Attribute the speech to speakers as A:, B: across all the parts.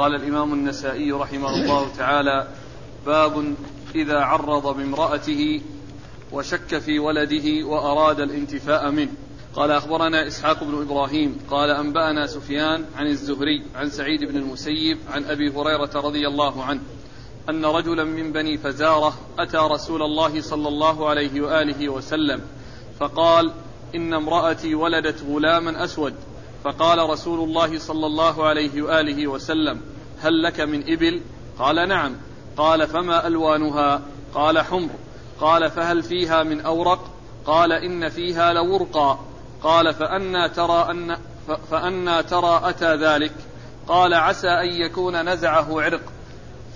A: قال الإمام النسائي رحمه الله تعالى باب إذا عرض بامرأته وشك في ولده وأراد الانتفاء منه. قال أخبرنا إسحاق بن إبراهيم قال أنبأنا سفيان عن الزهري عن سعيد بن المسيب عن أبي هريرة رضي الله عنه أن رجلا من بني فزارة أتى رسول الله صلى الله عليه وآله وسلم فقال إن امرأتي ولدت غلاما أسود. فقال رسول الله صلى الله عليه وآله وسلم هل لك من إبل؟ قال نعم. قال فما ألوانها؟ قال حمر. قال فهل فيها من أورق؟ قال إن فيها لورقا. قال فأنا ترى أن فأنا ترى أتى ذلك. قال عسى أن يكون نزعه عرق.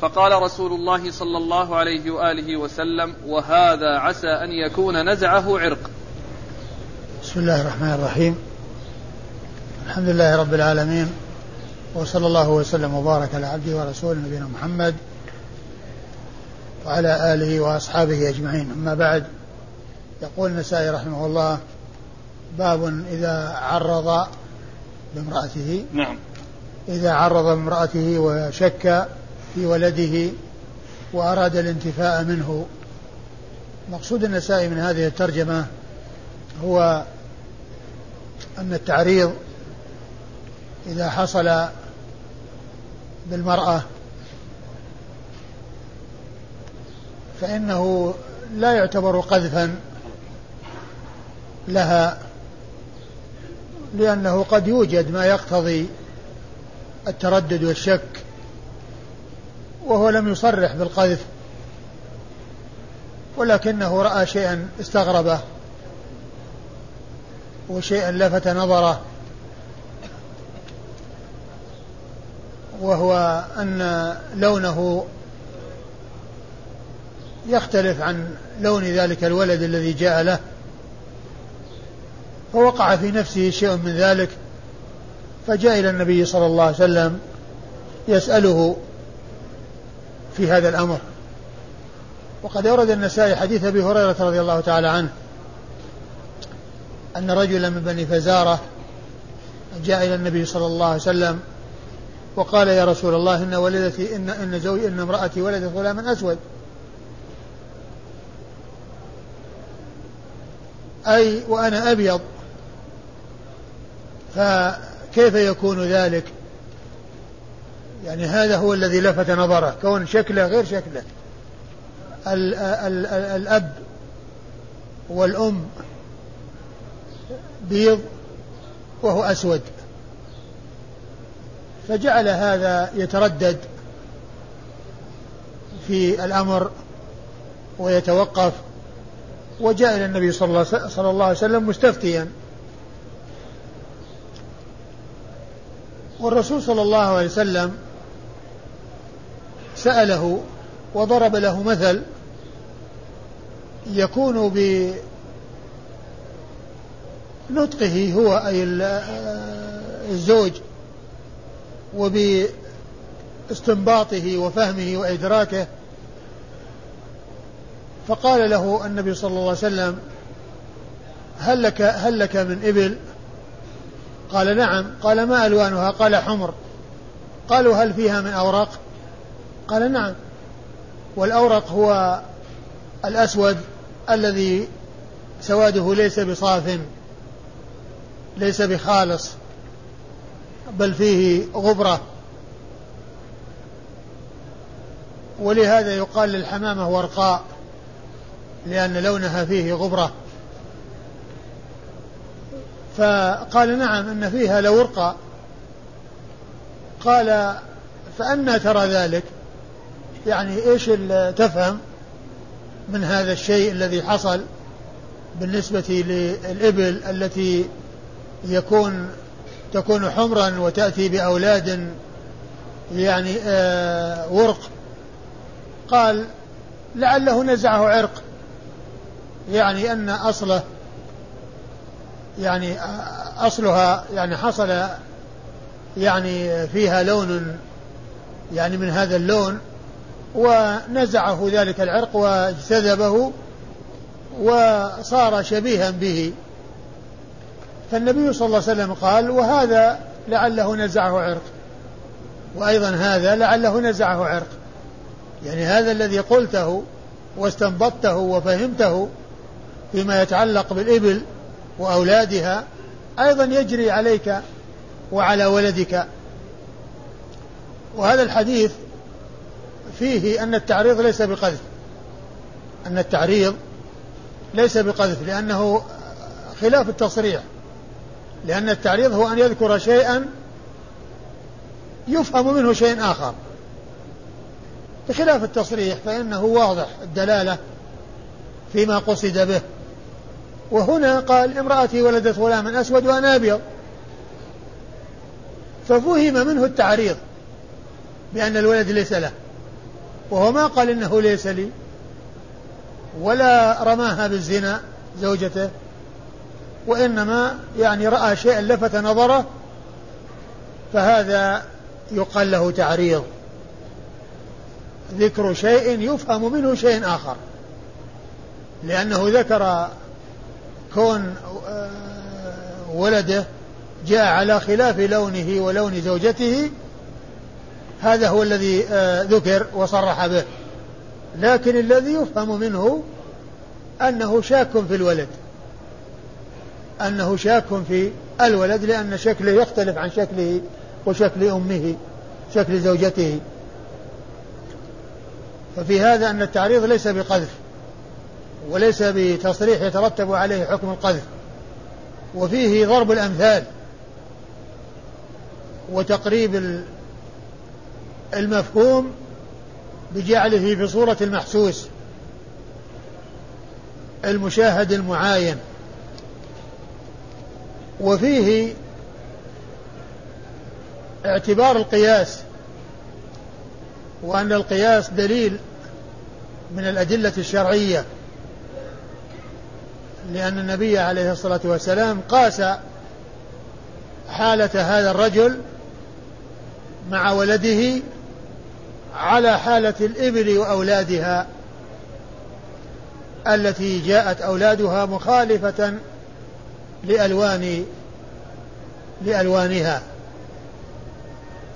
A: فقال رسول الله صلى الله عليه وآله وسلم وهذا عسى أن يكون نزعه عرق.
B: بسم الله الرحمن الرحيم. الحمد لله رب العالمين. وصلى الله وسلم وبارك على عبده ورسوله نبينا محمد وعلى آله وأصحابه أجمعين. أما بعد يقول النسائي رحمه الله باب إذا عرض بامرأته
A: نعم.
B: إذا عرض بامرأته وشك في ولده وأراد الانتفاء منه. مقصود النسائي من هذه الترجمة هو أن التعريض إذا حصل بالمرأة. فإنه لا يعتبر قذفا لها لأنه قد يوجد ما يقتضي التردد والشك وهو لم يصرح بالقذف ولكنه رأى شيئا استغربه وشيئا لفت نظره. وهو أن لونه يختلف عن لون ذلك الولد الذي جاء له فوقع في نفسه شيء من ذلك فجاء إلى النبي صلى الله عليه وسلم يسأله في هذا الأمر. وقد أورد النسائي حديث أبي هريرة رضي الله تعالى عنه أن رجلا من بني فزارة جاء إلى النبي صلى الله عليه وسلم وقال يا رسول الله إن ولدتي إن إن زوجي إن امرأتي ولدت غلاما أسود. أي وأنا أبيض. فكيف يكون ذلك؟ يعني هذا هو الذي لفت نظره كون شكله غير شكله. ال ال ال الأب والأم بيض وهو أسود. فجعل هذا يتردد في الأمر ويتوقف وجاء إلى النبي صلى الله عليه وسلم مستفتيا. والرسول صلى الله عليه وسلم سأله وضرب له مثل يكون بنطقه هو أي الزوج وباستنباطه وفهمه وإدراكه فقال له النبي صلى الله عليه وسلم هل لك هل لك من إبل؟ قال نعم قال ما ألوانها؟ قال حمر قالوا هل فيها من أوراق؟ قال نعم والأورق هو الأسود الذي سواده ليس بصاف ليس بخالص بل فيه غبرة. ولهذا يقال للحمامة ورقاء لأن لونها فيه غبرة. فقال نعم أن فيها لورقة. قال فأنا ترى ذلك يعني إيش تفهم من هذا الشيء الذي حصل بالنسبة للإبل التي يكون تكون حمرا وتأتي بأولاد يعني آه ورق. قال لعله نزعه عرق. يعني أن أصله يعني أصلها يعني حصل يعني فيها لون يعني من هذا اللون ونزعه ذلك العرق واجتذبه وصار شبيها به. فالنبي صلى الله عليه وسلم قال وهذا لعله نزعه عرق. وأيضا هذا لعله نزعه عرق. يعني هذا الذي قلته واستنبطته وفهمته فيما يتعلق بالإبل وأولادها أيضا يجري عليك وعلى ولدك. وهذا الحديث فيه أن التعريض ليس بقذف. أن التعريض ليس بقذف لأنه خلاف التصريح. لأن التعريض هو أن يذكر شيئا يفهم منه شيء آخر. بخلاف التصريح فإنه واضح الدلالة فيما قصد به. وهنا قال امرأتي ولدت غلاما أسود وأنا أبيض. ففهم منه التعريض بأن الولد ليس له. وهو ما قال إنه ليس لي. ولا رماها بالزنا زوجته. وإنما يعني رأى شيئا لفت نظره فهذا يقال له تعريض. ذكر شيء يفهم منه شيء آخر. لأنه ذكر كون آه، ولده جاء على خلاف لونه ولون زوجته هذا هو الذي آه، ذكر وصرح به. لكن الذي يفهم منه أنه شاك في الولد. أنه شاك في الولد لأن شكله يختلف عن شكله وشكل أمه شكل زوجته. ففي هذا أن التعريض ليس بقذف وليس بتصريح يترتب عليه حكم القذف وفيه ضرب الأمثال وتقريب المفهوم بجعله في صورة المحسوس المشاهد المعاين. وفيه اعتبار القياس وأن القياس دليل من الأدلة الشرعية لأن النبي عليه الصلاة والسلام قاس حالة هذا الرجل مع ولده على حالة الإبل وأولادها التي جاءت أولادها مخالفة لألوان لألوانها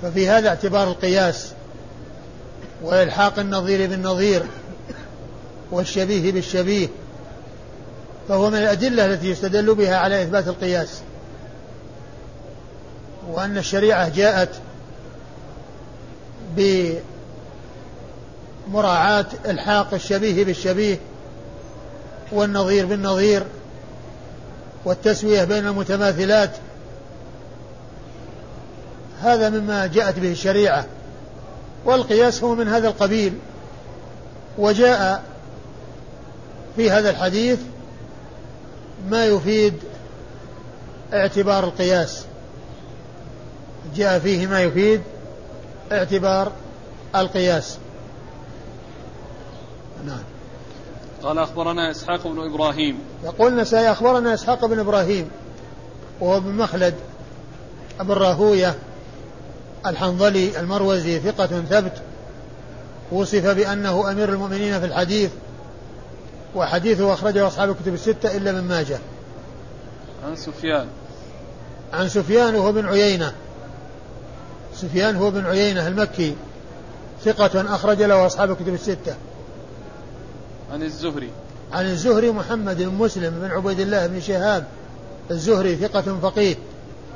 B: ففي هذا اعتبار القياس وإلحاق النظير بالنظير والشبيه بالشبيه فهو من الأدلة التي يستدل بها على إثبات القياس. وأن الشريعة جاءت بمراعاة إلحاق الشبيه بالشبيه والنظير بالنظير والتسوية بين المتماثلات. هذا مما جاءت به الشريعة والقياس هو من هذا القبيل. وجاء في هذا الحديث ما يفيد اعتبار القياس. جاء فيه ما يفيد اعتبار القياس.
A: نعم. قال أخبرنا إسحاق بن إبراهيم.
B: يقول النسائي أخبرنا إسحاق بن إبراهيم وهو ابن مخلد أبو الراهوية الحنظلي المروزي ثقة ثبت وصف بأنه أمير المؤمنين في الحديث وحديثه أخرجه أصحاب الكتب الستة إلا من ماجه.
A: عن سفيان.
B: عن سفيان وهو بن عيينة. سفيان هو بن عيينة المكي ثقة أخرج له أصحاب الكتب الستة.
A: عن الزهري.
B: عن الزهري محمد بن مسلم بن عبيد الله بن شهاب. الزهري ثقة فقيه.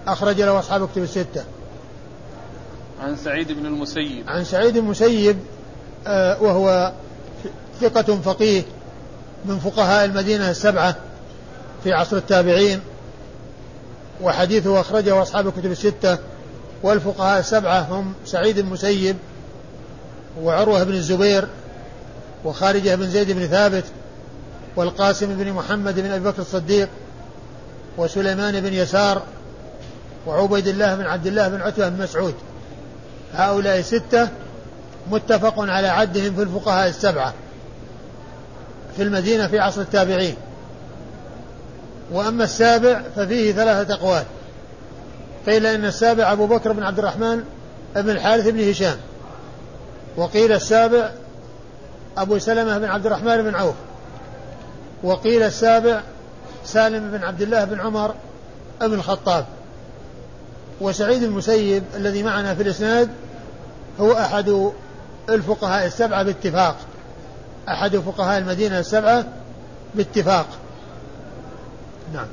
B: أخرج له أصحاب الكتب الستة.
A: عن سعيد بن المسيب.
B: عن سعيد المسيب آه وهو ثقة فقيه من فقهاء المدينة السبعة في عصر التابعين وحديثه أخرجه أصحاب الكتب الستة والفقهاء السبعة هم سعيد المسيب وعروة بن الزبير وخارجة بن زيد بن ثابت والقاسم بن محمد بن أبي بكر الصديق وسليمان بن يسار وعبيد الله بن عبد الله بن عتبة بن مسعود. هؤلاء ستة متفق على عدهم في الفقهاء السبعة في المدينة في عصر التابعين. وأما السابع ففيه ثلاثة أقوال. قيل إن السابع أبو بكر بن عبد الرحمن بن الحارث بن هشام. وقيل السابع أبو سلمة بن عبد الرحمن بن عوف وقيل السابع سالم بن عبد الله بن عمر بن الخطاب وسعيد المسيب الذي معنا في الإسناد هو أحد الفقهاء السبعة باتفاق أحد فقهاء المدينة السبعة باتفاق. نعم.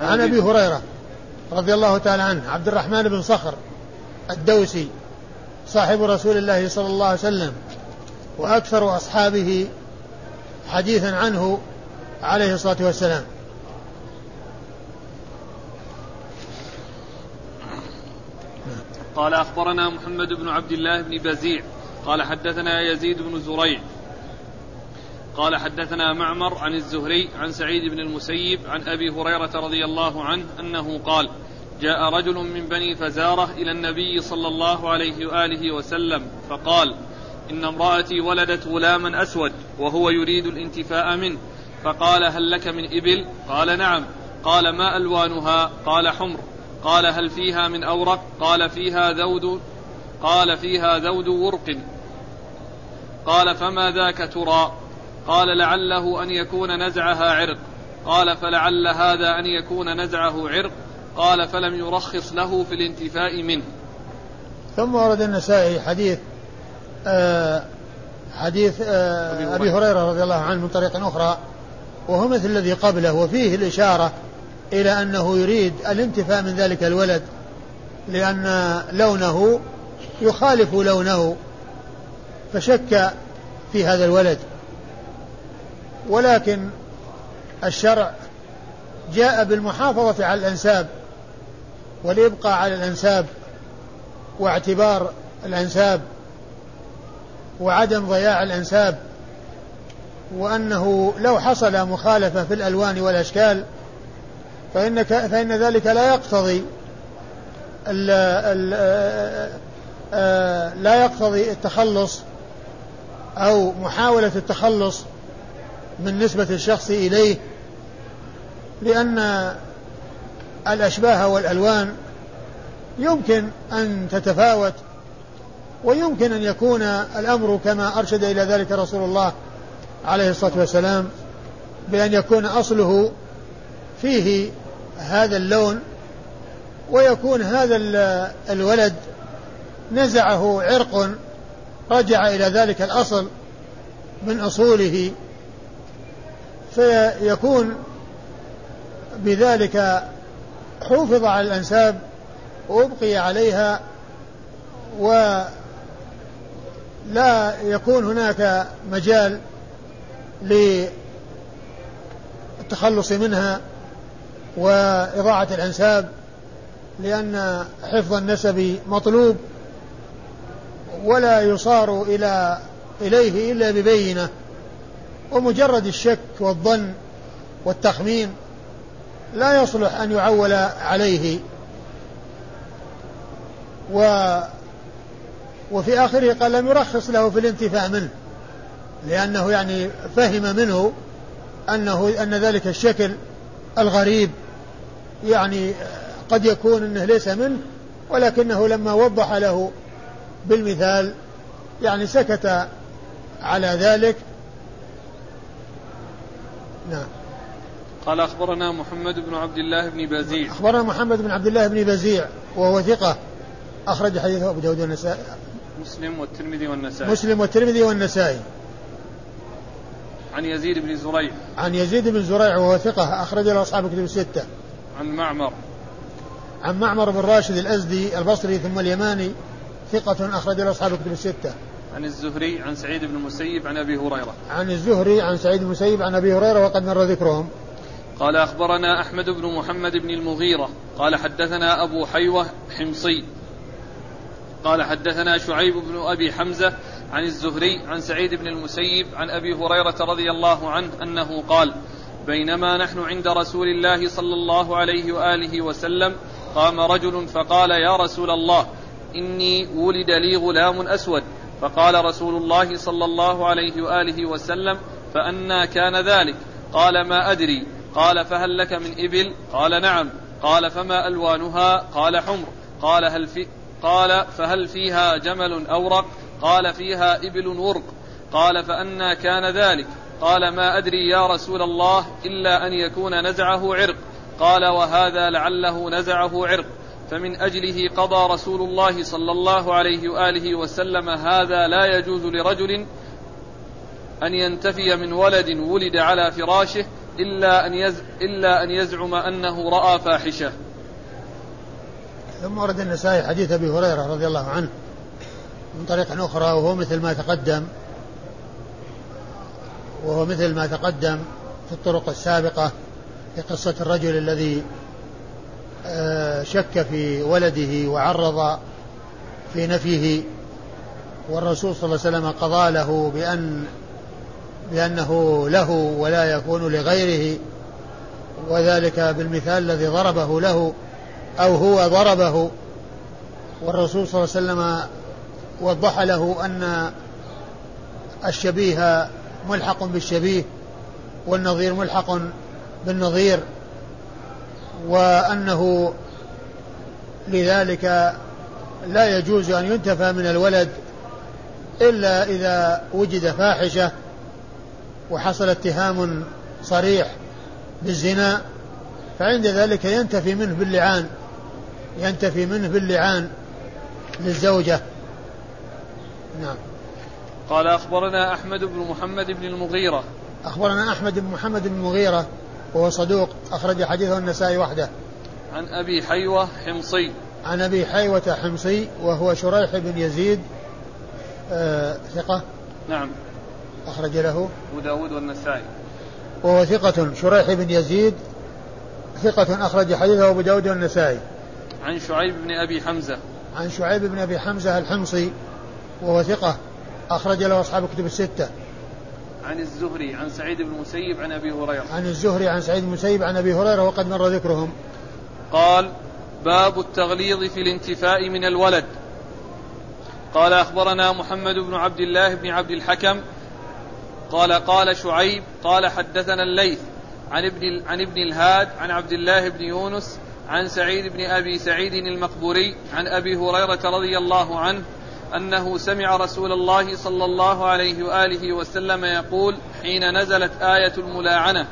B: عن أبي هريرة رضي الله تعالى عنه عبد الرحمن بن صخر الدوسي صاحب رسول الله صلى الله عليه وسلم وأكثر أصحابه حديثا عنه عليه الصلاة والسلام.
A: قال أخبرنا محمد بن عبد الله بن بزيع. قال حدثنا يزيد بن زريع. قال حدثنا معمر عن الزهري عن سعيد بن المسيب عن أبي هريرة رضي الله عنه أنه قال جاء رجل من بني فزارة إلى النبي صلى الله عليه وآله وسلم فقال إن امرأتي ولدت غلاما أسود وهو يريد الانتفاء منه. فقال هل لك من إبل؟ قال نعم. قال ما ألوانها؟ قال حمر. قال هل فيها من أورق؟ قال فيها ذود. قال فيها ذود ورق. قال فما ذاك ترى؟ قال لعله أن يكون نزعها عرق. قال فلعل هذا أن يكون نزعه عرق. قال فلم يرخص له في الانتفاء منه.
B: ثم ورد النسائي حديث حديث آه أبي هريرة رضي الله عنه من طريق أخرى وهو مثل الذي قبله وفيه الإشارة إلى أنه يريد الانتفاء من ذلك الولد لأن لونه يخالف لونه فشك في هذا الولد. ولكن الشرع جاء بالمحافظة على الأنساب والإبقاء على الأنساب واعتبار الأنساب وعدم ضياع الأنساب وأنه لو حصل مخالفة في الألوان والأشكال فإن فإن ذلك لا يقتضي ال ال لا يقتضي التخلص أو محاولة التخلص من نسبة الشخص إليه لأن الأشباه والألوان يمكن أن تتفاوت ويمكن أن يكون الأمر كما أرشد إلى ذلك رسول الله عليه الصلاة والسلام بأن يكون أصله فيه هذا اللون ويكون هذا الولد نزعه عرق رجع إلى ذلك الأصل من أصوله فيكون بذلك حوفظ على الأنساب وأبقي عليها ولا يكون هناك مجال للتخلص منها وإضاعة الأنساب لأن حفظ النسب مطلوب ولا يصار إلى إليه إلا ببينة ومجرد الشك والظن والتخمين لا يصلح أن يعول عليه. و وفي آخره قال لم يرخص له في الانتفاع منه لأنه يعني فهم منه أنه أن ذلك الشكل الغريب يعني قد يكون أنه ليس منه ولكنه لما وضح له بالمثال يعني سكت على ذلك.
A: نعم. قال أخبرنا محمد بن عبد الله بن بزيع.
B: أخبرنا محمد بن عبد الله بن بزيع وهو ثقة أخرج حديثه أبو داود
A: مسلم والترمذي والنسائي.
B: مسلم والترمذي والنسائي.
A: عن يزيد بن زريع.
B: عن يزيد بن زريع وهو ثقة أخرج له أصحاب كتب الستة.
A: عن معمر.
B: عن معمر بن راشد الأزدي البصري ثم اليماني ثقة أخرج له أصحاب كتب الستة.
A: عن الزهري عن سعيد بن المسيب عن أبي هريرة.
B: عن الزهري عن سعيد بن المسيب عن أبي هريرة وقد مر ذكرهم.
A: قال أخبرنا أحمد بن محمد بن المغيرة. قال حدثنا أبو حيوة حمصي. قال حدثنا شعيب بن أبي حمزة عن الزهري عن سعيد بن المسيب عن أبي هريرة رضي الله عنه أنه قال: بينما نحن عند رسول الله صلى الله عليه وآله وسلم قام رجل فقال يا رسول الله إني ولد لي غلام أسود. فقال رسول الله صلى الله عليه وآله وسلم فأنا كان ذلك. قال ما أدري. قال فهل لك من إبل؟ قال نعم. قال فما ألوانها؟ قال حمر. قال هل في قال فهل فيها جمل أورق؟ قال فيها إبل ورق. قال فأنا كان ذلك. قال ما أدري يا رسول الله إلا أن يكون نزعه عرق. قال وهذا لعله نزعه عرق. فمن أجله قضى رسول الله صلى الله عليه وآله وسلم هذا لا يجوز لرجل أن ينتفي من ولد ولد على فراشه إلا أن, يز إلا أن يزعم أنه رأى فاحشة.
B: ثم ورد النسائي حديث أبي هريرة رضي الله عنه من طريق أخرى وهو مثل ما تقدم وهو مثل ما تقدم في الطرق السابقة في قصة الرجل الذي آه، شك في ولده وعرض في نفيه والرسول صلى الله عليه وسلم قضى له بأن بأنه له ولا يكون لغيره وذلك بالمثال الذي ضربه له أو هو ضربه والرسول صلى الله عليه وسلم وضح له أن الشبيه ملحق بالشبيه والنظير ملحق بالنظير وأنه لذلك لا يجوز أن ينتفى من الولد إلا إذا وجد فاحشة وحصل اتهام صريح بالزنا فعند ذلك ينتفي منه باللعان. ينتفي منه باللعان للزوجة. نعم.
A: قال أخبرنا أحمد بن محمد بن المغيرة.
B: أخبرنا أحمد بن محمد بن المغيرة وهو صدوق أخرج حديثه النسائي وحده.
A: عن أبي حيوة حمصي.
B: عن أبي حيوة حمصي وهو شريح بن يزيد آه ثقة.
A: نعم.
B: أخرج له.
A: أبو داود والنسائي.
B: وهو ثقة شريح بن يزيد ثقة أخرج حديثه أبو داود والنسائي.
A: عن شعيب بن أبي حمزة.
B: عن شعيب بن أبي حمزة الحمصي وهو ثقة أخرج له أصحاب الكتب الستة.
A: عن الزهري عن سعيد بن المسيب عن أبي هريرة.
B: عن الزهري عن سعيد بن المسيب عن أبي هريرة وقد مر ذكرهم.
A: قال باب التغليظ في الانتفاء من الولد. قال أخبرنا محمد بن عبد الله بن عبد الحكم. قال قال شعيب قال حدثنا الليث عن ابن عن ابن الهاد عن عبد الله بن يونس عن سعيد بن أبي سعيد المقبوري عن أبي هريرة رضي الله عنه أنه سمع رسول الله صلى الله عليه وآله وسلم يقول حين نزلت آية الملاعنة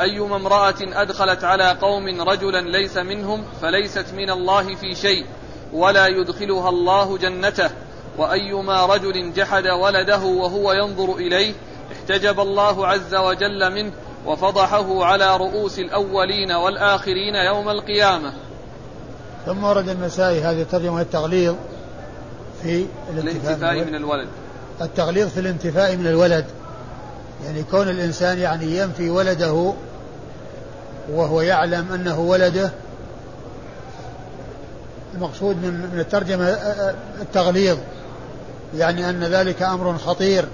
A: أيما امرأة أدخلت على قوم رجلا ليس منهم فليست من الله في شيء ولا يدخلها الله جنته وأيما رجل جحد ولده وهو ينظر إليه احتجب الله عز وجل منه وفضحه على رؤوس الأولين والآخرين يوم القيامة.
B: ثم ورد النسائي هذه الترجمة التغليظ في
A: الانتفاء من الولد.
B: التغليظ في الانتفاء من الولد. يعني كون الإنسان يعني ينفي ولده وهو يعلم أنه ولده المقصود من من الترجمة التغليظ. يعني أن ذلك أمر خطير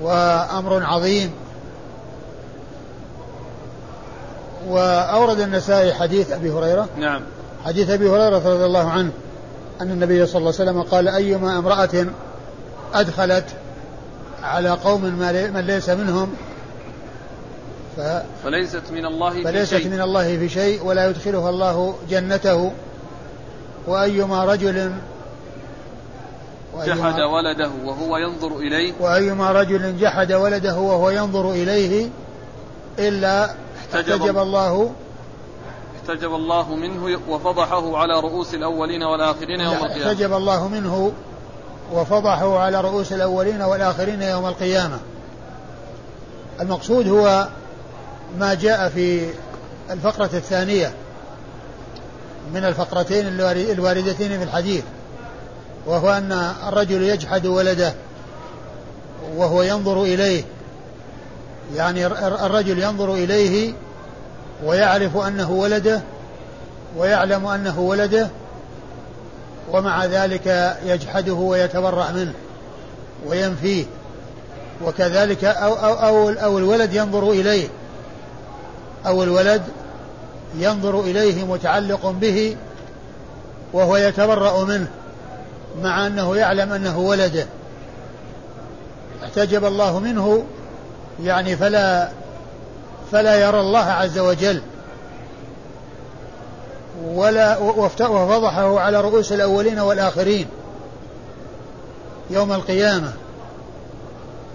B: وأمر عظيم. وأورد النسائي حديث أبي هريرة.
A: نعم.
B: حديث أبي هريرة رضي الله عنه أن النبي صلى الله عليه وسلم قال أيما امرأة أدخلت على قوم من ليس منهم
A: ف فليست من الله في
B: فليست
A: شيء.
B: من الله في شيء ولا يدخلها الله جنته. وأيما رجل
A: جحد ولده وهو ينظر إليه.
B: وأيما رجل جحد ولده وهو ينظر إليه إلا احتجب الله
A: احتجب الله منه وفضحه على رؤوس الأولين والآخرين يوم القيامة.
B: احتجب الله منه وفضحه على رؤوس الأولين والآخرين يوم القيامة. المقصود هو ما جاء في الفقرة الثانية من الفقرتين الواردتين في الحديث وهو أن الرجل يجحد ولده وهو ينظر إليه. يعني الرجل ينظر إليه ويعرف أنه ولده ويعلم أنه ولده ومع ذلك يجحده ويتبرأ منه وينفيه وكذلك أو, أو, أو, أو الولد ينظر إليه أو الولد ينظر إليه متعلق به وهو يتبرأ منه مع أنه يعلم أنه ولده احتجب الله منه يعني فلا فلا يرى الله عز وجل ولا وفضحه على رؤوس الأولين والآخرين يوم القيامة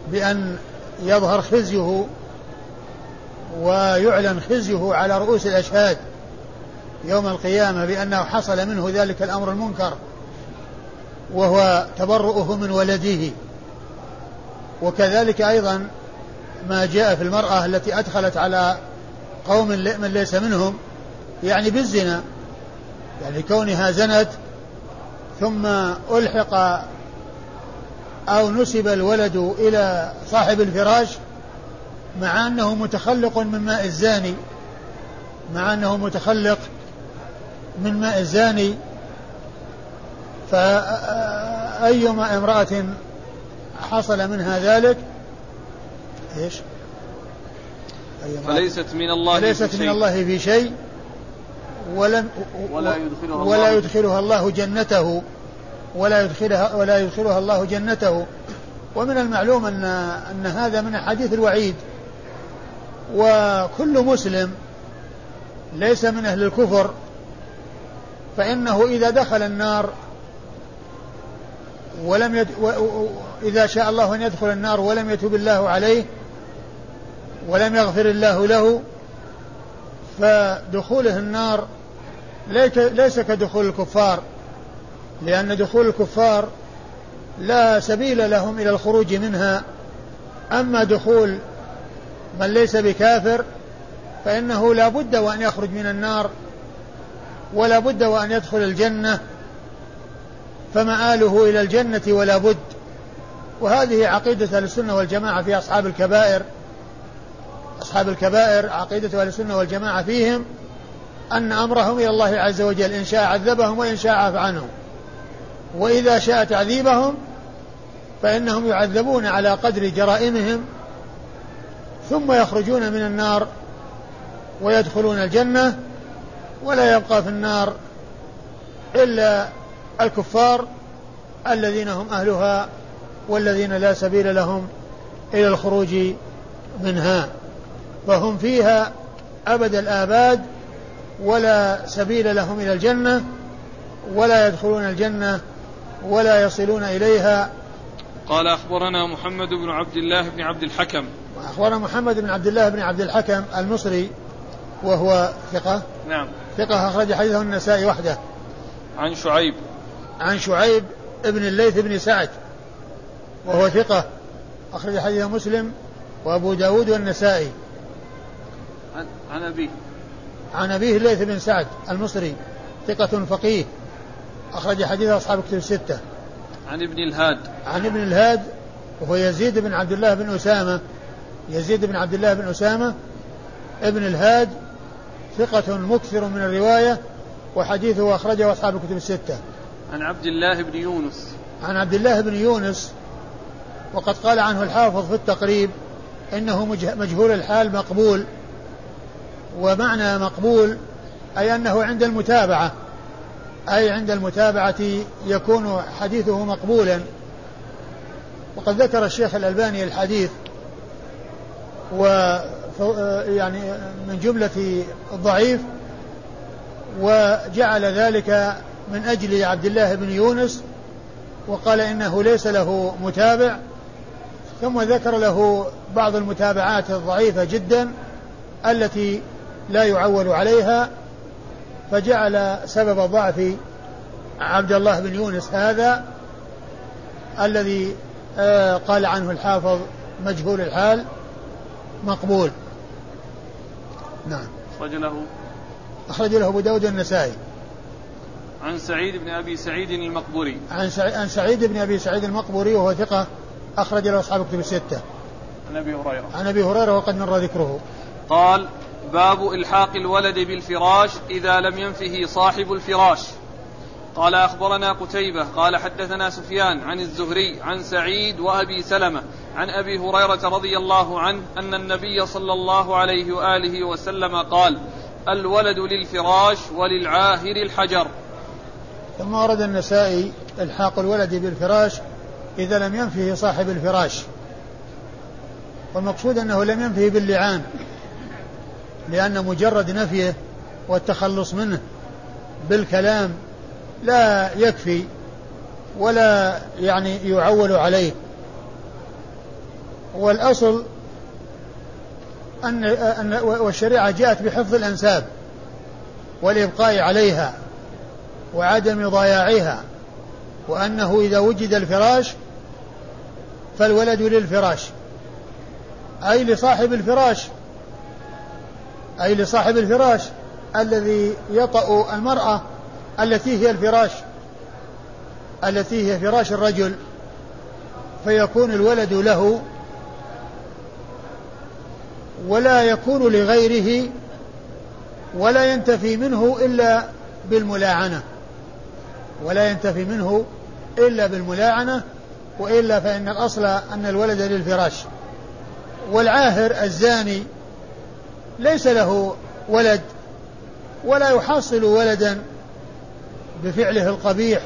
B: بأن يظهر خزيه ويعلن خزيه على رؤوس الأشهاد يوم القيامة بأنه حصل منه ذلك الأمر المنكر وهو تبرؤه من ولده. وكذلك أيضا ما جاء في المرأة التي أدخلت على قوم من ليس منهم يعني بالزنا يعني كونها زنت ثم ألحق أو نسب الولد إلى صاحب الفراش مع أنه متخلق من ماء الزاني مع أنه متخلق من ماء الزاني فأيما امرأة حصل منها ذلك إيش؟
A: فليست من الله
B: فليست
A: في
B: من الله في شيء ولم
A: ولا يدخلها
B: ولا
A: الله
B: يدخلها الله جنته. ولا يدخلها ولا يدخلها الله جنته. ومن المعلوم ان أن هذا من أحاديث الوعيد. وكل مسلم ليس من أهل الكفر. فإنه إذا دخل النار ولم يد... و... إذا شاء الله أن يدخل النار ولم يتوب الله عليه ولم يغفر الله له فدخوله النار ليس كدخول الكفار لأن دخول الكفار لا سبيل لهم إلى الخروج منها. أما دخول من ليس بكافر فإنه لا بد وأن يخرج من النار ولا بد وأن يدخل الجنة فمآله إلى الجنة ولا بد. وهذه عقيدة السنة والجماعة في أصحاب الكبائر. أصحاب الكبائر عقيدة أهل السنة والجماعة فيهم أن أمرهم إلى الله عز وجل إن شاء عذبهم وإن شاء عفى عنهم. وإذا شاء تعذيبهم فإنهم يعذبون على قدر جرائمهم ثم يخرجون من النار ويدخلون الجنة ولا يبقى في النار إلا الكفار الذين هم أهلها والذين لا سبيل لهم إلى الخروج منها. فهم فيها أبد الآباد ولا سبيل لهم إلى الجنة ولا يدخلون الجنة ولا يصلون إليها.
A: قال أخبرنا محمد بن عبد الله بن عبد الحكم.
B: أخبرنا محمد بن عبد الله بن عبد الحكم المصري وهو ثقة.
A: نعم.
B: ثقة أخرج حديثه النسائي وحده.
A: عن شعيب.
B: عن شعيب ابن الليث بن سعد وهو ثقة أخرج حديث مسلم وأبو داود والنسائي.
A: عن, أبيه.
B: عن أبيه الليث بن سعد المصري ثقة فقيه أخرج حديث أصحاب كتب الستة.
A: عن ابن الهاد.
B: عن ابن الهاد وهو يزيد بن عبد الله بن أسامة. يزيد بن عبد الله بن أسامة ابن الهاد ثقة مكثر من الرواية وحديثه أخرجه أصحاب الكتب الستة.
A: عن عبد الله بن يونس.
B: عن عبد الله بن يونس وقد قال عنه الحافظ في التقريب إنه مجهول الحال مقبول. ومعنى مقبول أي أنه عند المتابعة أي عند المتابعة يكون حديثه مقبولا. وقد ذكر الشيخ الألباني الحديث و يعني من جملة الضعيف وجعل ذلك من أجل عبد الله بن يونس وقال إنه ليس له متابع. ثم ذكر له بعض المتابعات الضعيفة جدا التي لا يعول عليها فجعل سبب ضعف عبد الله بن يونس هذا الذي آه، قال عنه الحافظ مجهول الحال مقبول نعم
A: أخرج له
B: أخرج له أبو داود النسائي
A: عن سعيد بن أبي سعيد المقبوري
B: عن سعيد, عن سعيد بن أبي سعيد المقبوري وهو ثقة أخرج له أصحاب كتب الستة.
A: عن أبي هريرة.
B: عن أبي هريرة وقد مر ذكره.
A: قال: باب إلحاق الولد بالفراش إذا لم ينفه صاحب الفراش. قال أخبرنا قتيبة قال حدثنا سفيان عن الزهري عن سعيد وأبي سلمة عن أبي هريرة رضي الله عنه أن النبي صلى الله عليه وآله وسلم قال: الولد للفراش وللعاهر الحجر.
B: ثم ورد النسائي إلحاق الولد بالفراش إذا لم ينفه صاحب الفراش والمقصود أنه لم ينفه باللعان لأن مجرد نفيه والتخلص منه بالكلام لا يكفي ولا يعني يعول عليه. والأصل أن أن والشريعة جاءت بحفظ الأنساب والإبقاء عليها وعدم ضياعها وأنه إذا وجد الفراش فالولد للفراش أي لصاحب الفراش أي لصاحب الفراش الذي يطأ المرأة التي هي الفراش التي هي فراش الرجل فيكون الولد له ولا يكون لغيره ولا ينتفي منه إلا بالملاعنة ولا ينتفي منه إلا بالملاعنة وإلا فإن الأصل أن الولد للفراش. والعاهر الزاني ليس له ولد ولا يحصل ولدا بفعله القبيح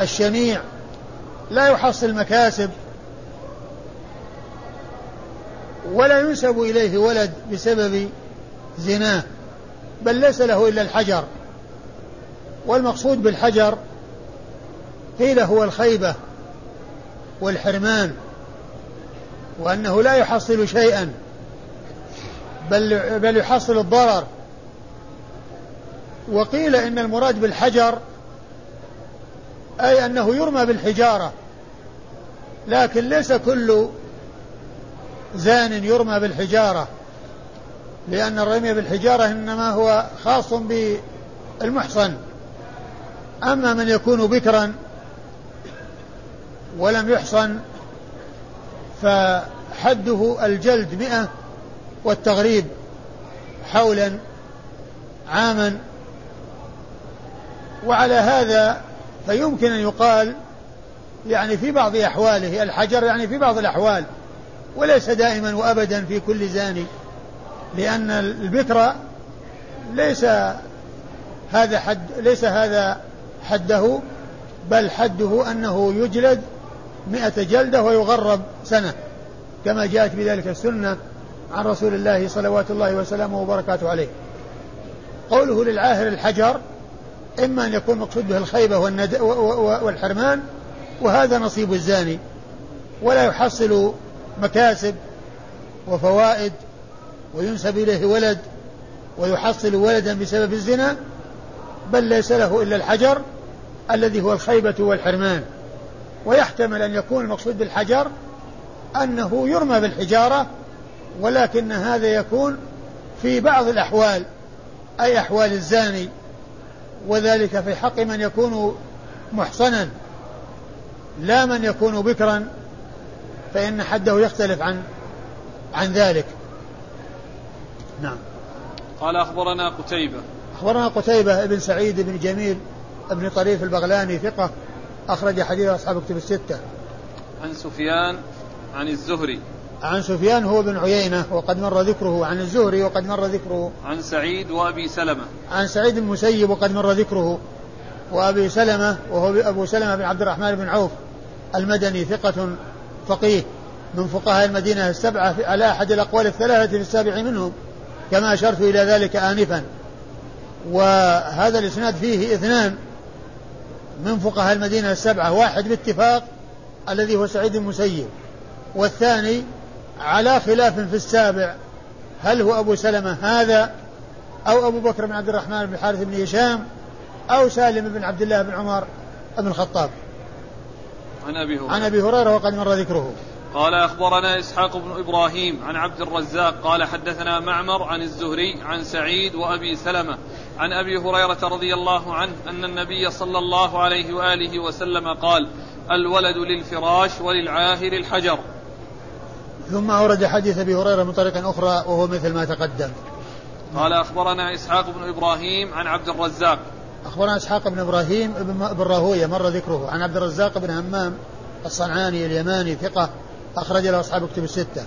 B: الشنيع لا يحصل مكاسب ولا ينسب إليه ولد بسبب زناه بل ليس له إلا الحجر. والمقصود بالحجر قيل هو الخيبة والحرمان وأنه لا يحصل شيئا. بل بل يحصل الضرر. وقيل إن المراد بالحجر أي أنه يرمى بالحجارة لكن ليس كل زان يرمى بالحجارة لأن الرمي بالحجارة إنما هو خاص بالمحصن. أما من يكون بكرا ولم يحصن فحده الجلد مئة والتغريب حولا عاما. وعلى هذا فيمكن أن يقال يعني في بعض أحواله الحجر يعني في بعض الأحوال وليس دائما وأبدا في كل زاني لأن البكر ليس هذا حد ليس هذا حده بل حده أنه يجلد مئة جلدة ويغرب سنة كما جاءت بذلك السنة. عن رسول الله صلوات الله وسلامه وبركاته عليه. قوله للعاهر الحجر إما أن يكون مقصود به الخيبة والحرمان وهذا نصيب الزاني. ولا يحصل مكاسب وفوائد وينسب إليه ولد ويحصل ولدا بسبب الزنا بل ليس له إلا الحجر الذي هو الخيبة والحرمان. ويحتمل أن يكون المقصود بالحجر أنه يرمى بالحجارة ولكن هذا يكون في بعض الأحوال أي أحوال الزاني وذلك في حق من يكون محصنا. لا من يكون بكرا فإن حده يختلف عن عن ذلك. نعم.
A: قال أخبرنا قتيبة.
B: أخبرنا قتيبة بن سعيد بن جميل بن طريف البغلاني ثقة أخرج حديث أصحاب كتب الستة.
A: عن سفيان عن الزهري.
B: عن سفيان هو بن عيينة وقد مر ذكره عن الزهري وقد مر ذكره
A: عن سعيد وأبي سلمة.
B: عن سعيد بن المسيب وقد مر ذكره وأبي سلمة وهو أبو سلمة بن عبد الرحمن بن عوف المدني ثقة فقيه من فقهاء المدينة السبعة على أحد الأقوال الثلاثة في السابع منهم كما أشرت إلى ذلك آنفا. وهذا الإسناد فيه اثنان من فقهاء المدينة السبعة واحد باتفاق الذي هو سعيد المسيب والثاني على خلاف في السابع هل هو أبو سلمة هذا أو أبو بكر بن عبد الرحمن بن الحارث بن هشام أو سالم بن عبد الله بن عمر بن الخطاب؟
A: عن أبي هريرة.
B: عن أبي هريرة وقد مر ذكره.
A: قال أخبرنا إسحاق بن إبراهيم عن عبد الرزاق قال حدثنا معمر عن الزهري عن سعيد وأبي سلمة عن أبي هريرة رضي الله عنه أن النبي صلى الله عليه وآله وسلم قال الولد للفراش وللعاهر الحجر.
B: ثم أورد حديث أبي هريرة من طريق أخرى وهو مثل ما تقدم.
A: قال أخبرنا إسحاق بن إبراهيم عن عبد الرزاق.
B: أخبرنا إسحاق بن إبراهيم بن راهوية مر ذكره. عن عبد الرزاق بن همام الصنعاني اليماني ثقة أخرج له أصحاب كتب الستة.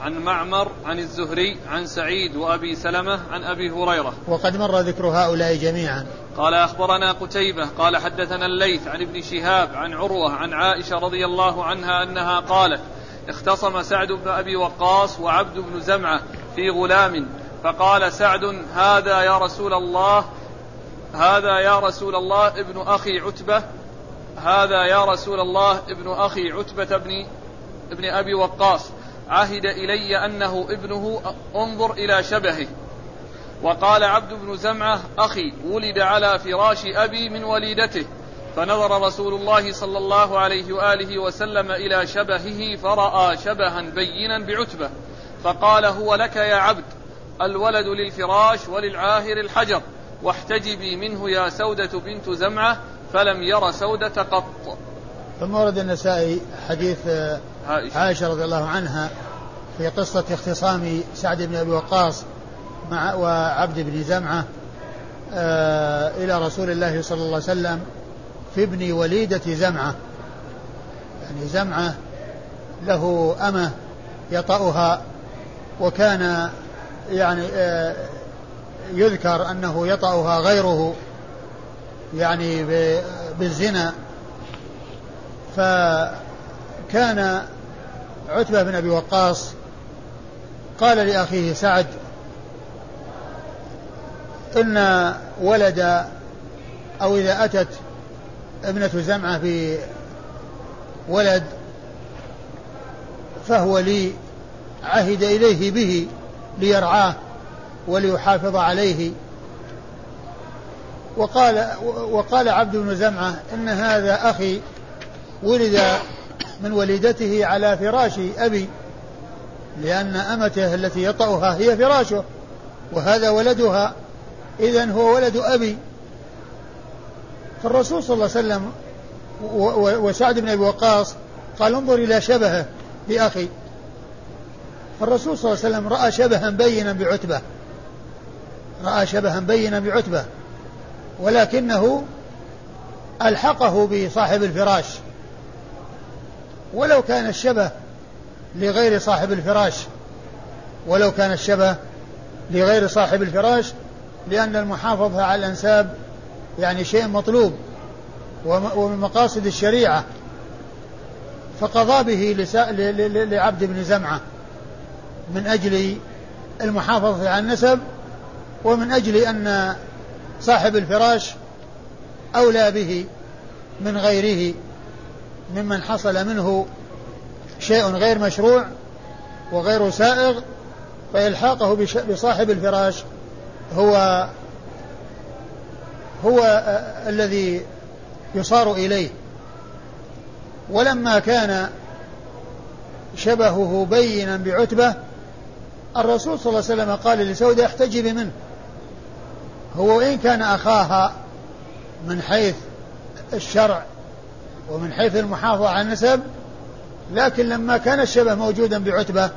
A: عن معمر عن الزهري عن سعيد وأبي سلمة عن أبي هريرة.
B: وقد مر ذكر هؤلاء جميعا.
A: قال أخبرنا قتيبة قال حدثنا الليث عن ابن شهاب عن عروة عن عائشة رضي الله عنها أنها قالت اختصم سعد بن أبي وقاص وعبد بن زمعة في غلام فقال سعد هذا يا رسول الله هذا يا رسول الله ابن أخي عتبة هذا يا رسول الله ابن أخي عتبة بن ابن أبي وقاص. عهد إلي أنه ابنه انظر إلى شبهه. وقال عبد بن زمعة أخي ولد على فراش أبي من وليدته. فنظر رسول الله صلى الله عليه وآله وسلم إلى شبهه فرأى شبها بينا بعتبة فقال هو لك يا عبد الولد للفراش وللعاهر الحجر واحتجبي منه يا سودة بنت زمعة فلم ير سودة قط.
B: ثم ورد النسائي حديث عائشة, عائشة رضي الله عنها في قصة اختصام سعد بن أبي وقاص مع وعبد بن زمعة آه إلى رسول الله صلى الله عليه وسلم في ابن وليدة زمعة. يعني زمعة له أمة يطأها وكان يعني آه يذكر أنه يطأها غيره يعني بالزنا. فكان عتبة بن أبي وقاص قال لأخيه سعد إن ولد أو إذا أتت ابنة زمعة بولد فهو لي عهد إليه به ليرعاه وليحافظ عليه. وقال وقال عبد بن زمعة إن هذا أخي ولد من وليدته على فراش أبي لأن أمته التي يطأها هي فراشه وهذا ولدها. إذا هو ولد أبي. فالرسول صلى الله عليه وسلم وسعد بن أبي وقاص قال انظر إلى شبهة بأخي فالرسول صلى الله عليه وسلم رأى شبها بينا بعتبة. رأى شبها بينا بعتبة. ولكنه ألحقه بصاحب الفراش. ولو كان الشبه لغير صاحب الفراش. ولو كان الشبه لغير صاحب الفراش لأن المحافظة على الأنساب يعني شيء مطلوب ومن مقاصد الشريعة فقضى به لعبد بن زمعة من أجل المحافظة على النسب ومن أجل أن صاحب الفراش أولى به من غيره ممن حصل منه شيء غير مشروع وغير سائغ فإلحاقه بصاحب الفراش هو هو الذي يصار إليه. ولما كان شبهه بينا بعتبة الرسول صلى الله عليه وسلم قال لسودة احتجبي منه. هو وإن كان أخاها من حيث الشرع ومن حيث المحافظة على النسب لكن لما كان الشبه موجودا بعتبة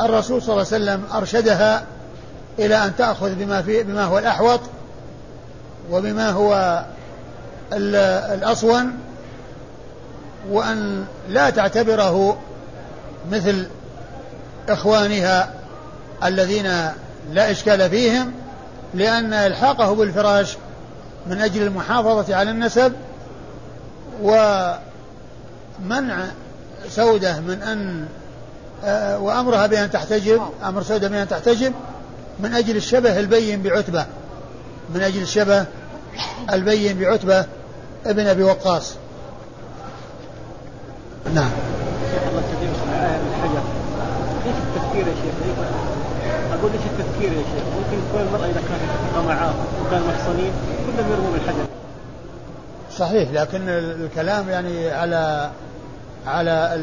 B: الرسول صلى الله عليه وسلم أرشدها إلى أن تأخذ بما, في بما هو الأحوط وبما هو الأصون وأن لا تعتبره مثل إخوانها الذين لا إشكال فيهم لأن إلحاقه بالفراش من أجل المحافظة على النسب ومنع سودة من أن آه، وأمرها بأن تحتجب أمر سودة بأن تحتجب من أجل الشبه البين بعتبة. من أجل الشبه البين بعتبة ابن أبي وقاص نعم
C: ليش التفكير يا شيخ؟ أقول ليش التفكير يا شيخ؟ ممكن تكون المراه إذا كانت تتفق معاه وكانوا محصنين كلهم يرموا بالحجر.
B: صحيح لكن الكلام يعني على على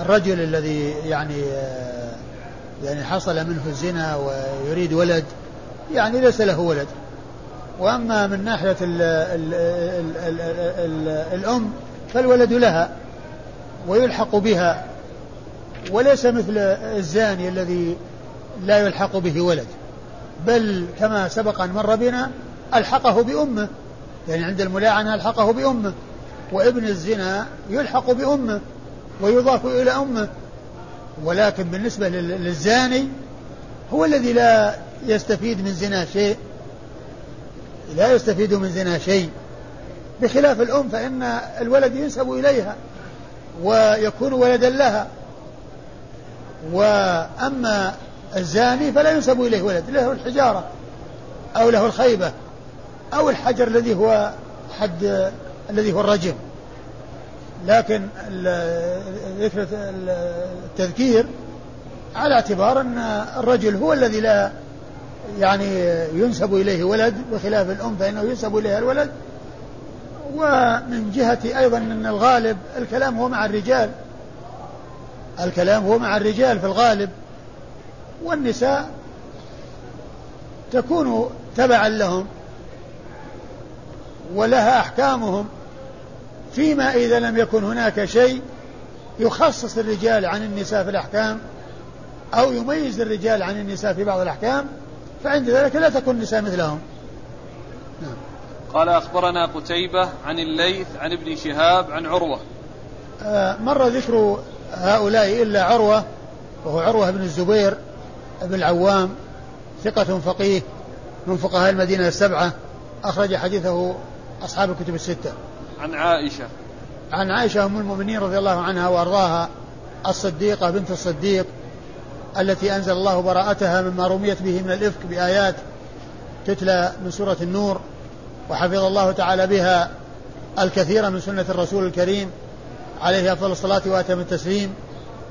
B: الرجل الذي يعني يعني حصل منه الزنا ويريد ولد يعني ليس له ولد. وأما من ناحية ال ال ال ال ال الأم فالولد لها ويلحق بها وليس مثل الزاني الذي لا يلحق به ولد. بل كما سبق أن مر بنا ألحقه بأمه يعني عند الملاعنة ألحقه بأمه وابن الزنا يلحق بأمه ويضاف إلى أمه. ولكن بالنسبة للزاني هو الذي لا يستفيد من زنا شيء لا يستفيد من زنا شيء. بخلاف الأم فإن الولد ينسب إليها ويكون ولدا لها. وأما الزاني فلا ينسب إليه ولد له الحجارة أو له الخيبة أو الحجر الذي هو حد الذي هو الرجم. لكن ذكر التذكير على اعتبار أن الرجل هو الذي لا يعني ينسب إليه ولد بخلاف الأم فإنه ينسب إليها الولد. ومن جهة أيضا أن الغالب الكلام هو مع الرجال. الكلام هو مع الرجال في الغالب. والنساء تكون تبعا لهم ولها أحكامهم. فيما إذا لم يكن هناك شيء يخصص الرجال عن النساء في الأحكام أو يميز الرجال عن النساء في بعض الأحكام فعند ذلك لا تكون النساء مثلهم.
A: نعم. قال أخبرنا قتيبة عن الليث عن ابن شهاب عن عروة.
B: آه مر ذكر هؤلاء إلا عروة وهو عروة بن الزبير بن العوام ثقة فقيه من فقهاء المدينة السبعة أخرج حديثه أصحاب الكتب الستة.
A: عن عائشة.
B: عن عائشة أم المؤمنين رضي الله عنها وأرضاها الصديقة بنت الصديق التي أنزل الله براءتها مما رميت به من الإفك بآيات تتلى من سورة النور وحفظ الله تعالى بها الكثير من سنة الرسول الكريم عليه أفضل الصلاة وأتم التسليم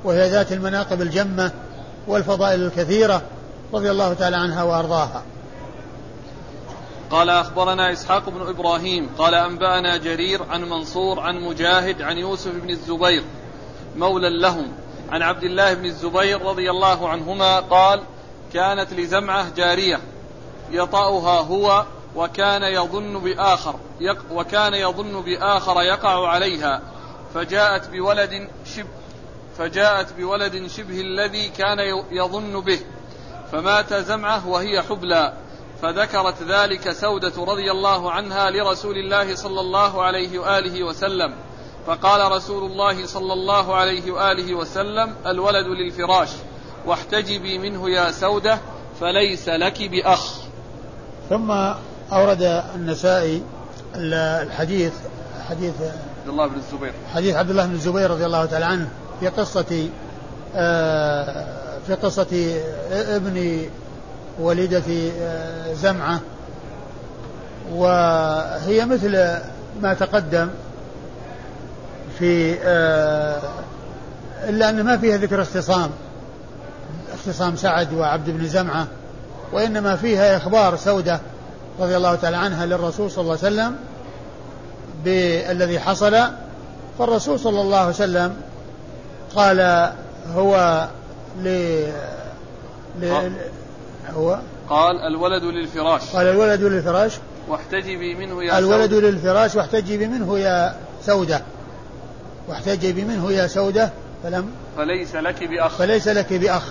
B: وهي ذات المناقب الجمة والفضائل الكثيرة رضي الله تعالى عنها وأرضاها.
A: قال أخبرنا إسحاق بن إبراهيم قال أنبأنا جرير عن منصور عن مجاهد عن يوسف بن الزبير مولى لهم عن عبد الله بن الزبير رضي الله عنهما قال كانت لزمعة جارية يطأها هو وكان يظن بآخر يق وكان يظن بآخر يقع عليها فجاءت بولد شب فجاءت بولد شبه الذي كان يظن به فمات زمعة وهي حبلى فذكرت ذلك سودة رضي الله عنها لرسول الله صلى الله عليه وآله وسلم. فقال رسول الله صلى الله عليه وآله وسلم الولد للفراش واحتجبي منه يا سودة فليس لك بأخ.
B: ثم أورد النسائي الحديث حديث
A: عبد الله بن الزبير.
B: حديث عبد الله بن الزبير رضي الله تعالى عنه في قصة آه، في قصة ابن وليدة آه، زمعة وهي مثل ما تقدم في آه، إلا أن ما فيها ذكر اختصام. اختصام سعد وعبد بن زمعة وإنما فيها إخبار سودة رضي الله تعالى عنها للرسول صلى الله عليه وسلم بالذي حصل. فالرسول صلى الله عليه وسلم قال هو ل...
A: ل... هو؟ قال الولد للفراش.
B: قال الولد للفراش.
A: واحتجبي منه يا
B: الولد سودة. للفراش واحتجبي منه يا سودة. واحتجبي منه يا سودة فلم
A: فليس لك بأخ.
B: فليس لك بأخ.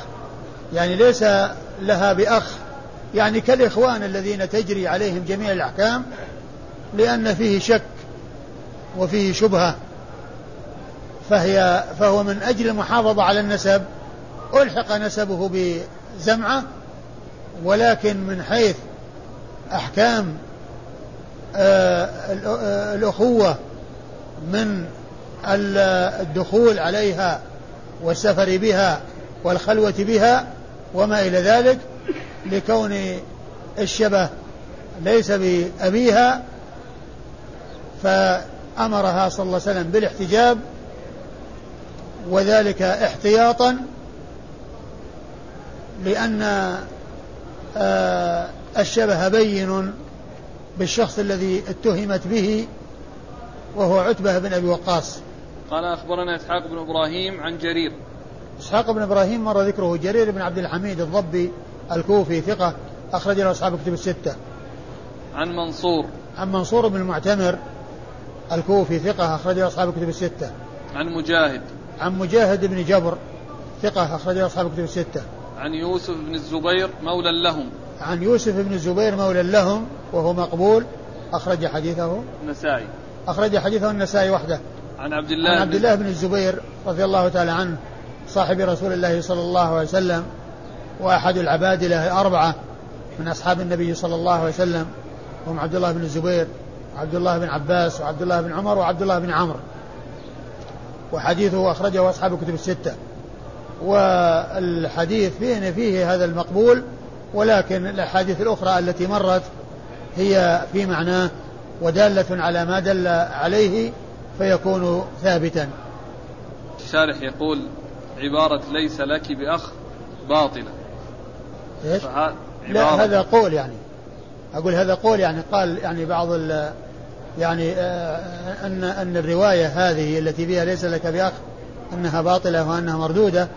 B: يعني ليس لها بأخ. يعني كالإخوان الذين تجري عليهم جميع الأحكام لأن فيه شك وفيه شبهة. فهي فهو من أجل المحافظة على النسب ألحق نسبه بزمعة ولكن من حيث أحكام آه، آه، الأخوة من الدخول عليها والسفر بها والخلوة بها وما إلى ذلك لكون الشبه ليس بأبيها فأمرها صلى الله عليه وسلم بالاحتجاب وذلك احتياطا لأن آه، الشبه بين بالشخص الذي اتهمت به وهو عتبة بن أبي وقاص.
A: قال أخبرنا إسحاق بن إبراهيم عن جرير.
B: إسحاق بن إبراهيم مر ذكره جرير بن عبد الحميد الضبي الكوفي ثقة أخرج له أصحاب كتب الستة.
A: عن منصور.
B: عن منصور بن المعتمر الكوفي ثقة أخرج له أصحاب كتب الستة.
A: عن مجاهد.
B: عن مجاهد بن جبر ثقة أخرج له أصحاب كتب الستة.
A: عن يوسف بن الزبير مولى لهم.
B: عن يوسف بن الزبير مولى لهم وهو مقبول أخرج حديثه.
A: النسائي.
B: أخرج حديثه النسائي وحده.
A: عن عبد الله
B: عن عبد الله بن الزبير رضي الله تعالى عنه صاحب رسول الله صلى الله عليه وسلم وأحد العبادلة الأربعة من أصحاب النبي صلى الله عليه وسلم هم عبد الله بن الزبير وعبد الله بن عباس وعبد الله بن عمر وعبد الله بن عمرو. وحديثه أخرجه أصحاب الكتب الستة. والحديث فيه فيه هذا المقبول ولكن الأحاديث الأخرى التي مرت هي في معناه ودالة على ما دل عليه فيكون ثابتا.
A: الشارح يقول عبارة ليس لك بأخ باطلة.
B: إيش؟ لا هذا قول يعني. أقول هذا قول يعني قال يعني بعض ال يعني آه، أن أن الرواية هذه التي فيها ليس لك بأخ أنها باطلة وأنها مردودة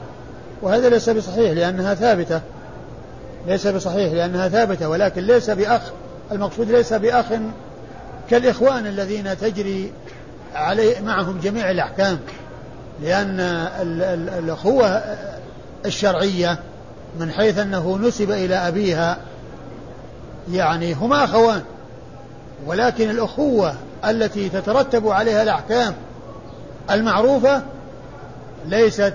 B: وهذا ليس بصحيح لأنها ثابتة. ليس بصحيح لأنها ثابتة ولكن ليس بأخ. المقصود ليس بأخ كالإخوان الذين تجري عليه معهم جميع الأحكام لأن الأخوة الشرعية من حيث أنه نسب إلى أبيها يعني هما أخوان ولكن الأخوة التي تترتب عليها الأحكام المعروفة ليست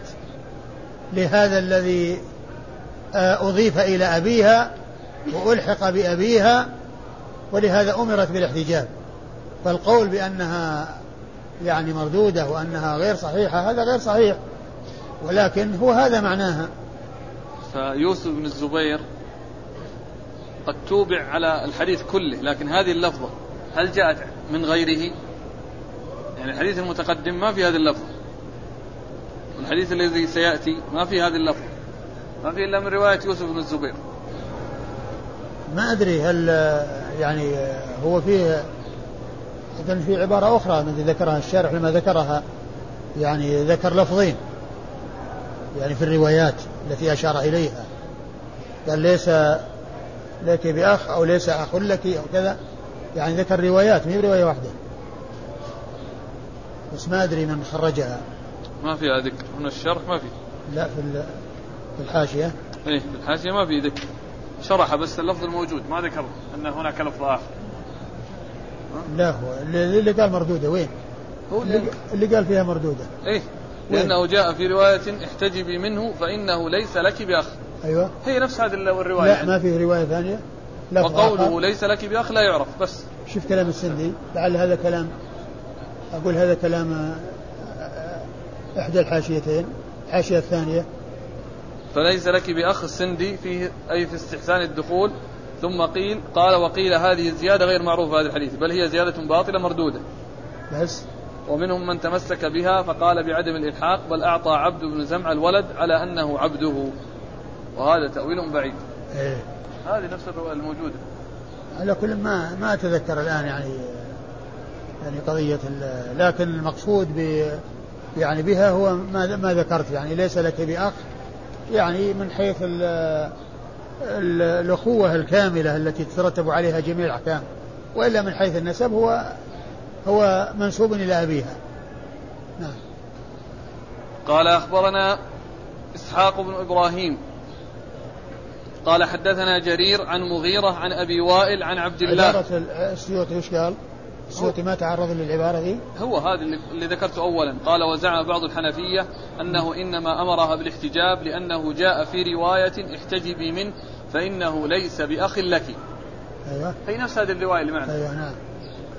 B: لهذا الذي آه، أضيف إلى أبيها وألحق بأبيها ولهذا أمرت بالاحتجاب. فالقول بأنها يعني مردودة وأنها غير صحيحة هذا غير صحيح. ولكن هو هذا معناها.
A: فيوسف بن الزبير قد توبع على الحديث كله لكن هذه اللفظة هل جاءت من غيره؟ يعني الحديث المتقدم ما في هذه اللفظة. والحديث الذي سيأتي ما في هذه اللفظة. ما في إلا من رواية يوسف بن الزبير.
B: ما أدري هل يعني هو فيه إذن في عبارة أخرى التي ذكرها الشارح لما ذكرها يعني ذكر لفظين. يعني في الروايات التي أشار إليها. قال ليس لك بأخ أو ليس أخ لك أو كذا. يعني ذكر روايات ما هي رواية واحدة. بس ما أدري من خرجها.
A: ما فيها ذكر هنا الشرح ما في.
B: لا في في الحاشية.
A: إيه في الحاشية ما في ذكر. شرح بس اللفظ الموجود ما ذكر أن هناك لفظ آخر.
B: لا هو اللي قال مردودة وين؟ هو اللي قال فيها مردودة.
A: إيه لأنه جاء في رواية احتجبي منه فإنه ليس لك بأخ.
B: أيوة.
A: هي نفس هذه الرواية.
B: لا ما في رواية ثانية.
A: لا وقوله ليس لك بأخ لا يعرف بس.
B: شوف كلام السندي. لعل هذا كلام أقول هذا كلام آه، آه، إحدى الحاشيتين. الحاشية الثانية.
A: فليس لك بأخ السندي فيه أي في استحسان الدخول ثم قيل قال وقيل هذه الزيادة غير معروفة هذا الحديث بل هي زيادة باطلة مردودة.
B: بس.
A: ومنهم من تمسك بها فقال بعدم الإلحاق بل أعطى عبد بن زمع الولد على أنه عبده. وهذا تأويل بعيد.
B: إيه؟
A: هذه نفس الرواية الموجودة.
B: على كل ما ما أتذكر الآن يعني يعني قضية لكن المقصود ب يعني بها هو ما ما ذكرت. يعني ليس لك بأخ يعني من حيث الأخوة الكاملة التي تترتب عليها جميع الأحكام وإلا من حيث النسب هو هو منسوب إلى أبيها. نعم.
A: قال أخبرنا إسحاق بن إبراهيم. قال حدثنا جرير عن مغيرة عن أبي وائل عن عبد الله.
B: عبارة السيوطي وش قال؟ السيوطي ما تعرض للعبارة دي؟
A: هو هذا اللي ذكرته أولا. قال وزعم بعض الحنفية أنه إنما أمرها بالاحتجاب لأنه جاء في رواية احتجبي منه فإنه ليس بأخ لك.
B: أيوة.
A: هي نفس هذه الرواية اللي معنا؟
B: أيوة نعم.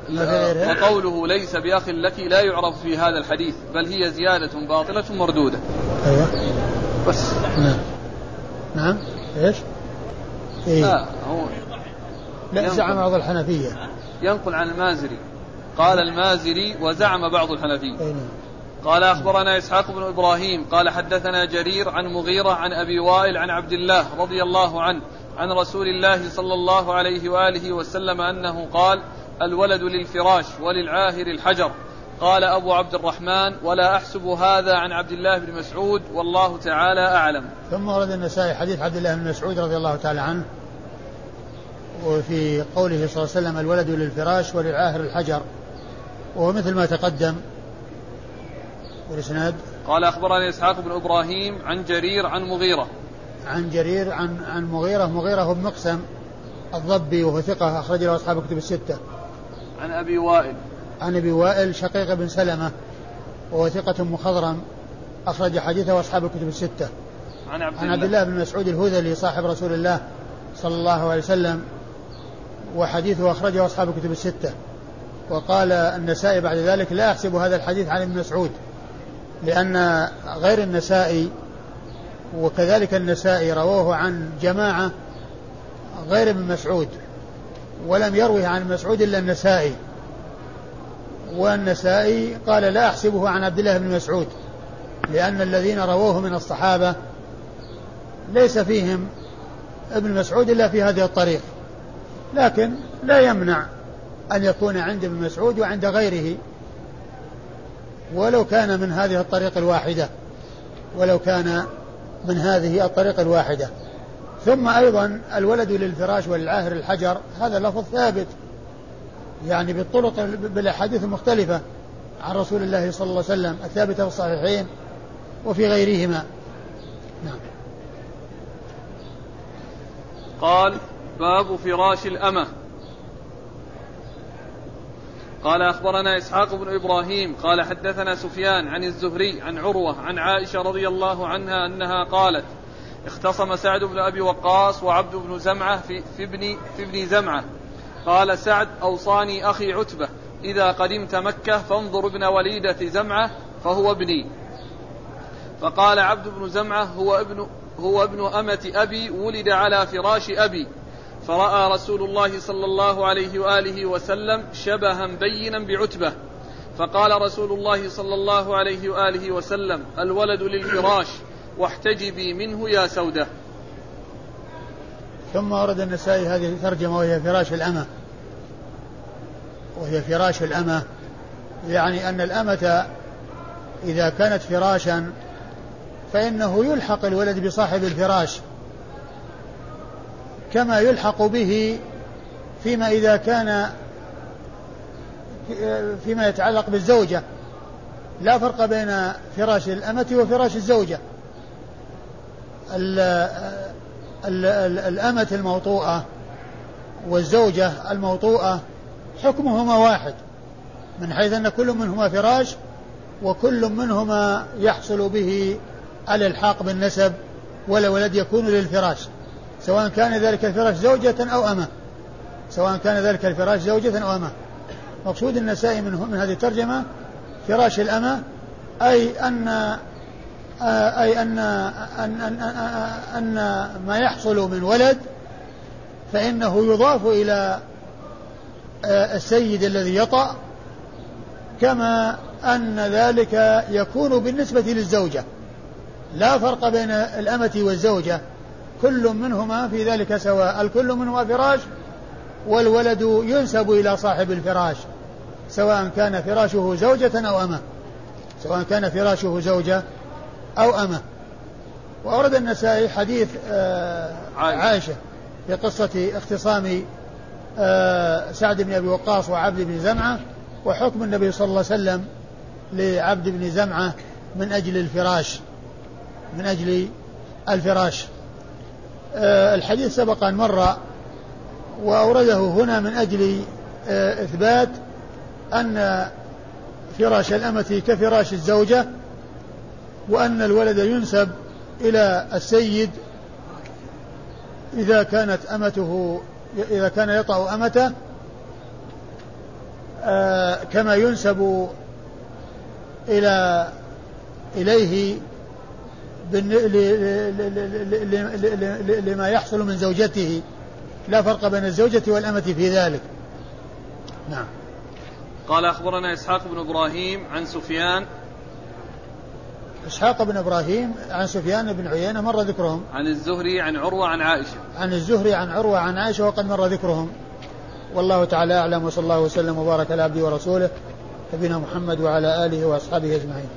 A: وقوله ليس بأخ لك لا يعرف في هذا الحديث بل هي زيادة باطلة مردودة.
B: أيوة.
A: بس.
B: نعم. نعم. إيش؟
A: إيه؟ لا هو
B: لا زعم بعض الحنفية.
A: ينقل عن المازري. قال المازري وزعم بعض الحنفية
B: نعم.
A: قال أخبرنا إسحاق بن إبراهيم قال حدثنا جرير عن مغيرة عن أبي وائل عن عبد الله رضي الله عنه عن رسول الله صلى الله عليه وآله وسلم أنه قال الولد للفراش وللعاهر الحجر. قال أبو عبد الرحمن ولا أحسب هذا عن عبد الله بن مسعود والله تعالى أعلم.
B: ثم ورد النسائي حديث عبد الله بن مسعود رضي الله تعالى عنه وفي قوله صلى الله عليه وسلم الولد للفراش وللعاهر الحجر. وهو مثل ما تقدم. والإسناد؟
A: قال أخبرني إسحاق بن إبراهيم عن جرير عن مغيرة.
B: عن جرير عن عن مغيرة. مغيرة بن مقسم الضبي وهو ثقة أخرج له أصحاب الكتب الستة.
A: عن أبي وائل.
B: عن أبي وائل شقيق بن سلمة وهو ثقة مخضرم أخرج حديثه أصحاب الكتب الستة.
A: عن عبد,
B: عن عبد الله بن مسعود الهذلي صاحب رسول الله صلى الله عليه وسلم وحديثه أخرجه أصحاب الكتب الستة. وقال النسائي بعد ذلك لا أحسب هذا الحديث عن ابن مسعود لأن غير النسائي وكذلك النسائي رووه عن جماعة غير ابن مسعود ولم يروه عن مسعود إلا النسائي والنسائي قال لا أحسبه عن عبد الله بن مسعود لأن الذين رووه من الصحابة ليس فيهم ابن مسعود إلا في هذه الطريق لكن لا يمنع أن يكون عند ابن مسعود وعند غيره. ولو كان من هذه الطريق الواحدة ولو كان من هذه الطريق الواحدة. ثم أيضا الولد للفراش وللعاهر الحجر هذا لفظ ثابت. يعني بالطرق بالأحاديث المختلفة عن رسول الله صلى الله عليه وسلم الثابتة في الصحيحين وفي غيرهما. نعم.
A: قال باب فراش الأمة. قال أخبرنا إسحاق بن إبراهيم قال حدثنا سفيان عن الزهري عن عروة عن عائشة رضي الله عنها أنها قالت اختصم سعد بن أبي وقاص وعبد بن زمعة في, في, ابن, في ابن زمعة. قال سعد أوصاني أخي عتبة إذا قدمت مكة فانظر ابن وليدة زمعة فهو ابني. فقال عبد بن زمعة هو ابن هو ابن أمة أبي ولد على فراش أبي. فرأى رسول الله صلى الله عليه وآله وسلم شبها بينا بعتبة. فقال رسول الله صلى الله عليه وآله وسلم الولد للفراش واحتجبي منه يا سودة.
B: ثم ورد النسائي هذه الترجمة وهي فراش الأمة. وهي فراش الأمة. يعني أن الأمة إذا كانت فراشا فإنه يلحق الولد بصاحب الفراش. كما يلحق به فيما إذا كان فيما يتعلق بالزوجة. لا فرق بين فراش الأمة وفراش الزوجة. الأمة الموطوءة والزوجة الموطوءة حكمهما واحد. من حيث أن كل منهما فراش وكل منهما يحصل به الإلحاق بالنسب ولا ولد يكون للفراش. سواء كان ذلك الفراش زوجة أو أمة. سواء كان ذلك الفراش زوجة أو أمة. مقصود النسائي من, من هذه الترجمة فراش الأمة أي أن أي أن أن, أن, أن ما يحصل من ولد فإنه يضاف إلى السيد الذي يطأ كما أن ذلك يكون بالنسبة للزوجة. لا فرق بين الأمة والزوجة. كل منهما في ذلك سواء. الكل منهما فراش والولد ينسب إلى صاحب الفراش سواء كان فراشه زوجة أو أمة. سواء كان فراشه زوجة أو أمة. وأورد النسائي حديث آه، عائشة. في قصة اختصام آه، سعد بن أبي وقاص وعبد بن زمعة وحكم النبي صلى الله عليه وسلم لعبد بن زمعة من أجل الفراش من أجل الفراش. الحديث سبق أن مر وأورده هنا من أجل آه، إثبات أن فراش الأمة كفراش الزوجة وأن الولد ينسب إلى السيد إذا كانت أمته إذا كان يطأ أمته آه، كما ينسب إلى إليه لما يحصل من زوجته لا فرق بين الزوجة والأمة في ذلك نعم
A: قال أخبرنا إسحاق بن إبراهيم عن سفيان
B: إسحاق بن إبراهيم عن سفيان بن عيينة مر ذكرهم
A: عن الزهري عن عروة عن عائشة
B: عن الزهري عن عروة عن عائشة وقد مر ذكرهم والله تعالى أعلم وصلى الله وسلم وبارك على عبده ورسوله نبينا محمد وعلى آله وأصحابه أجمعين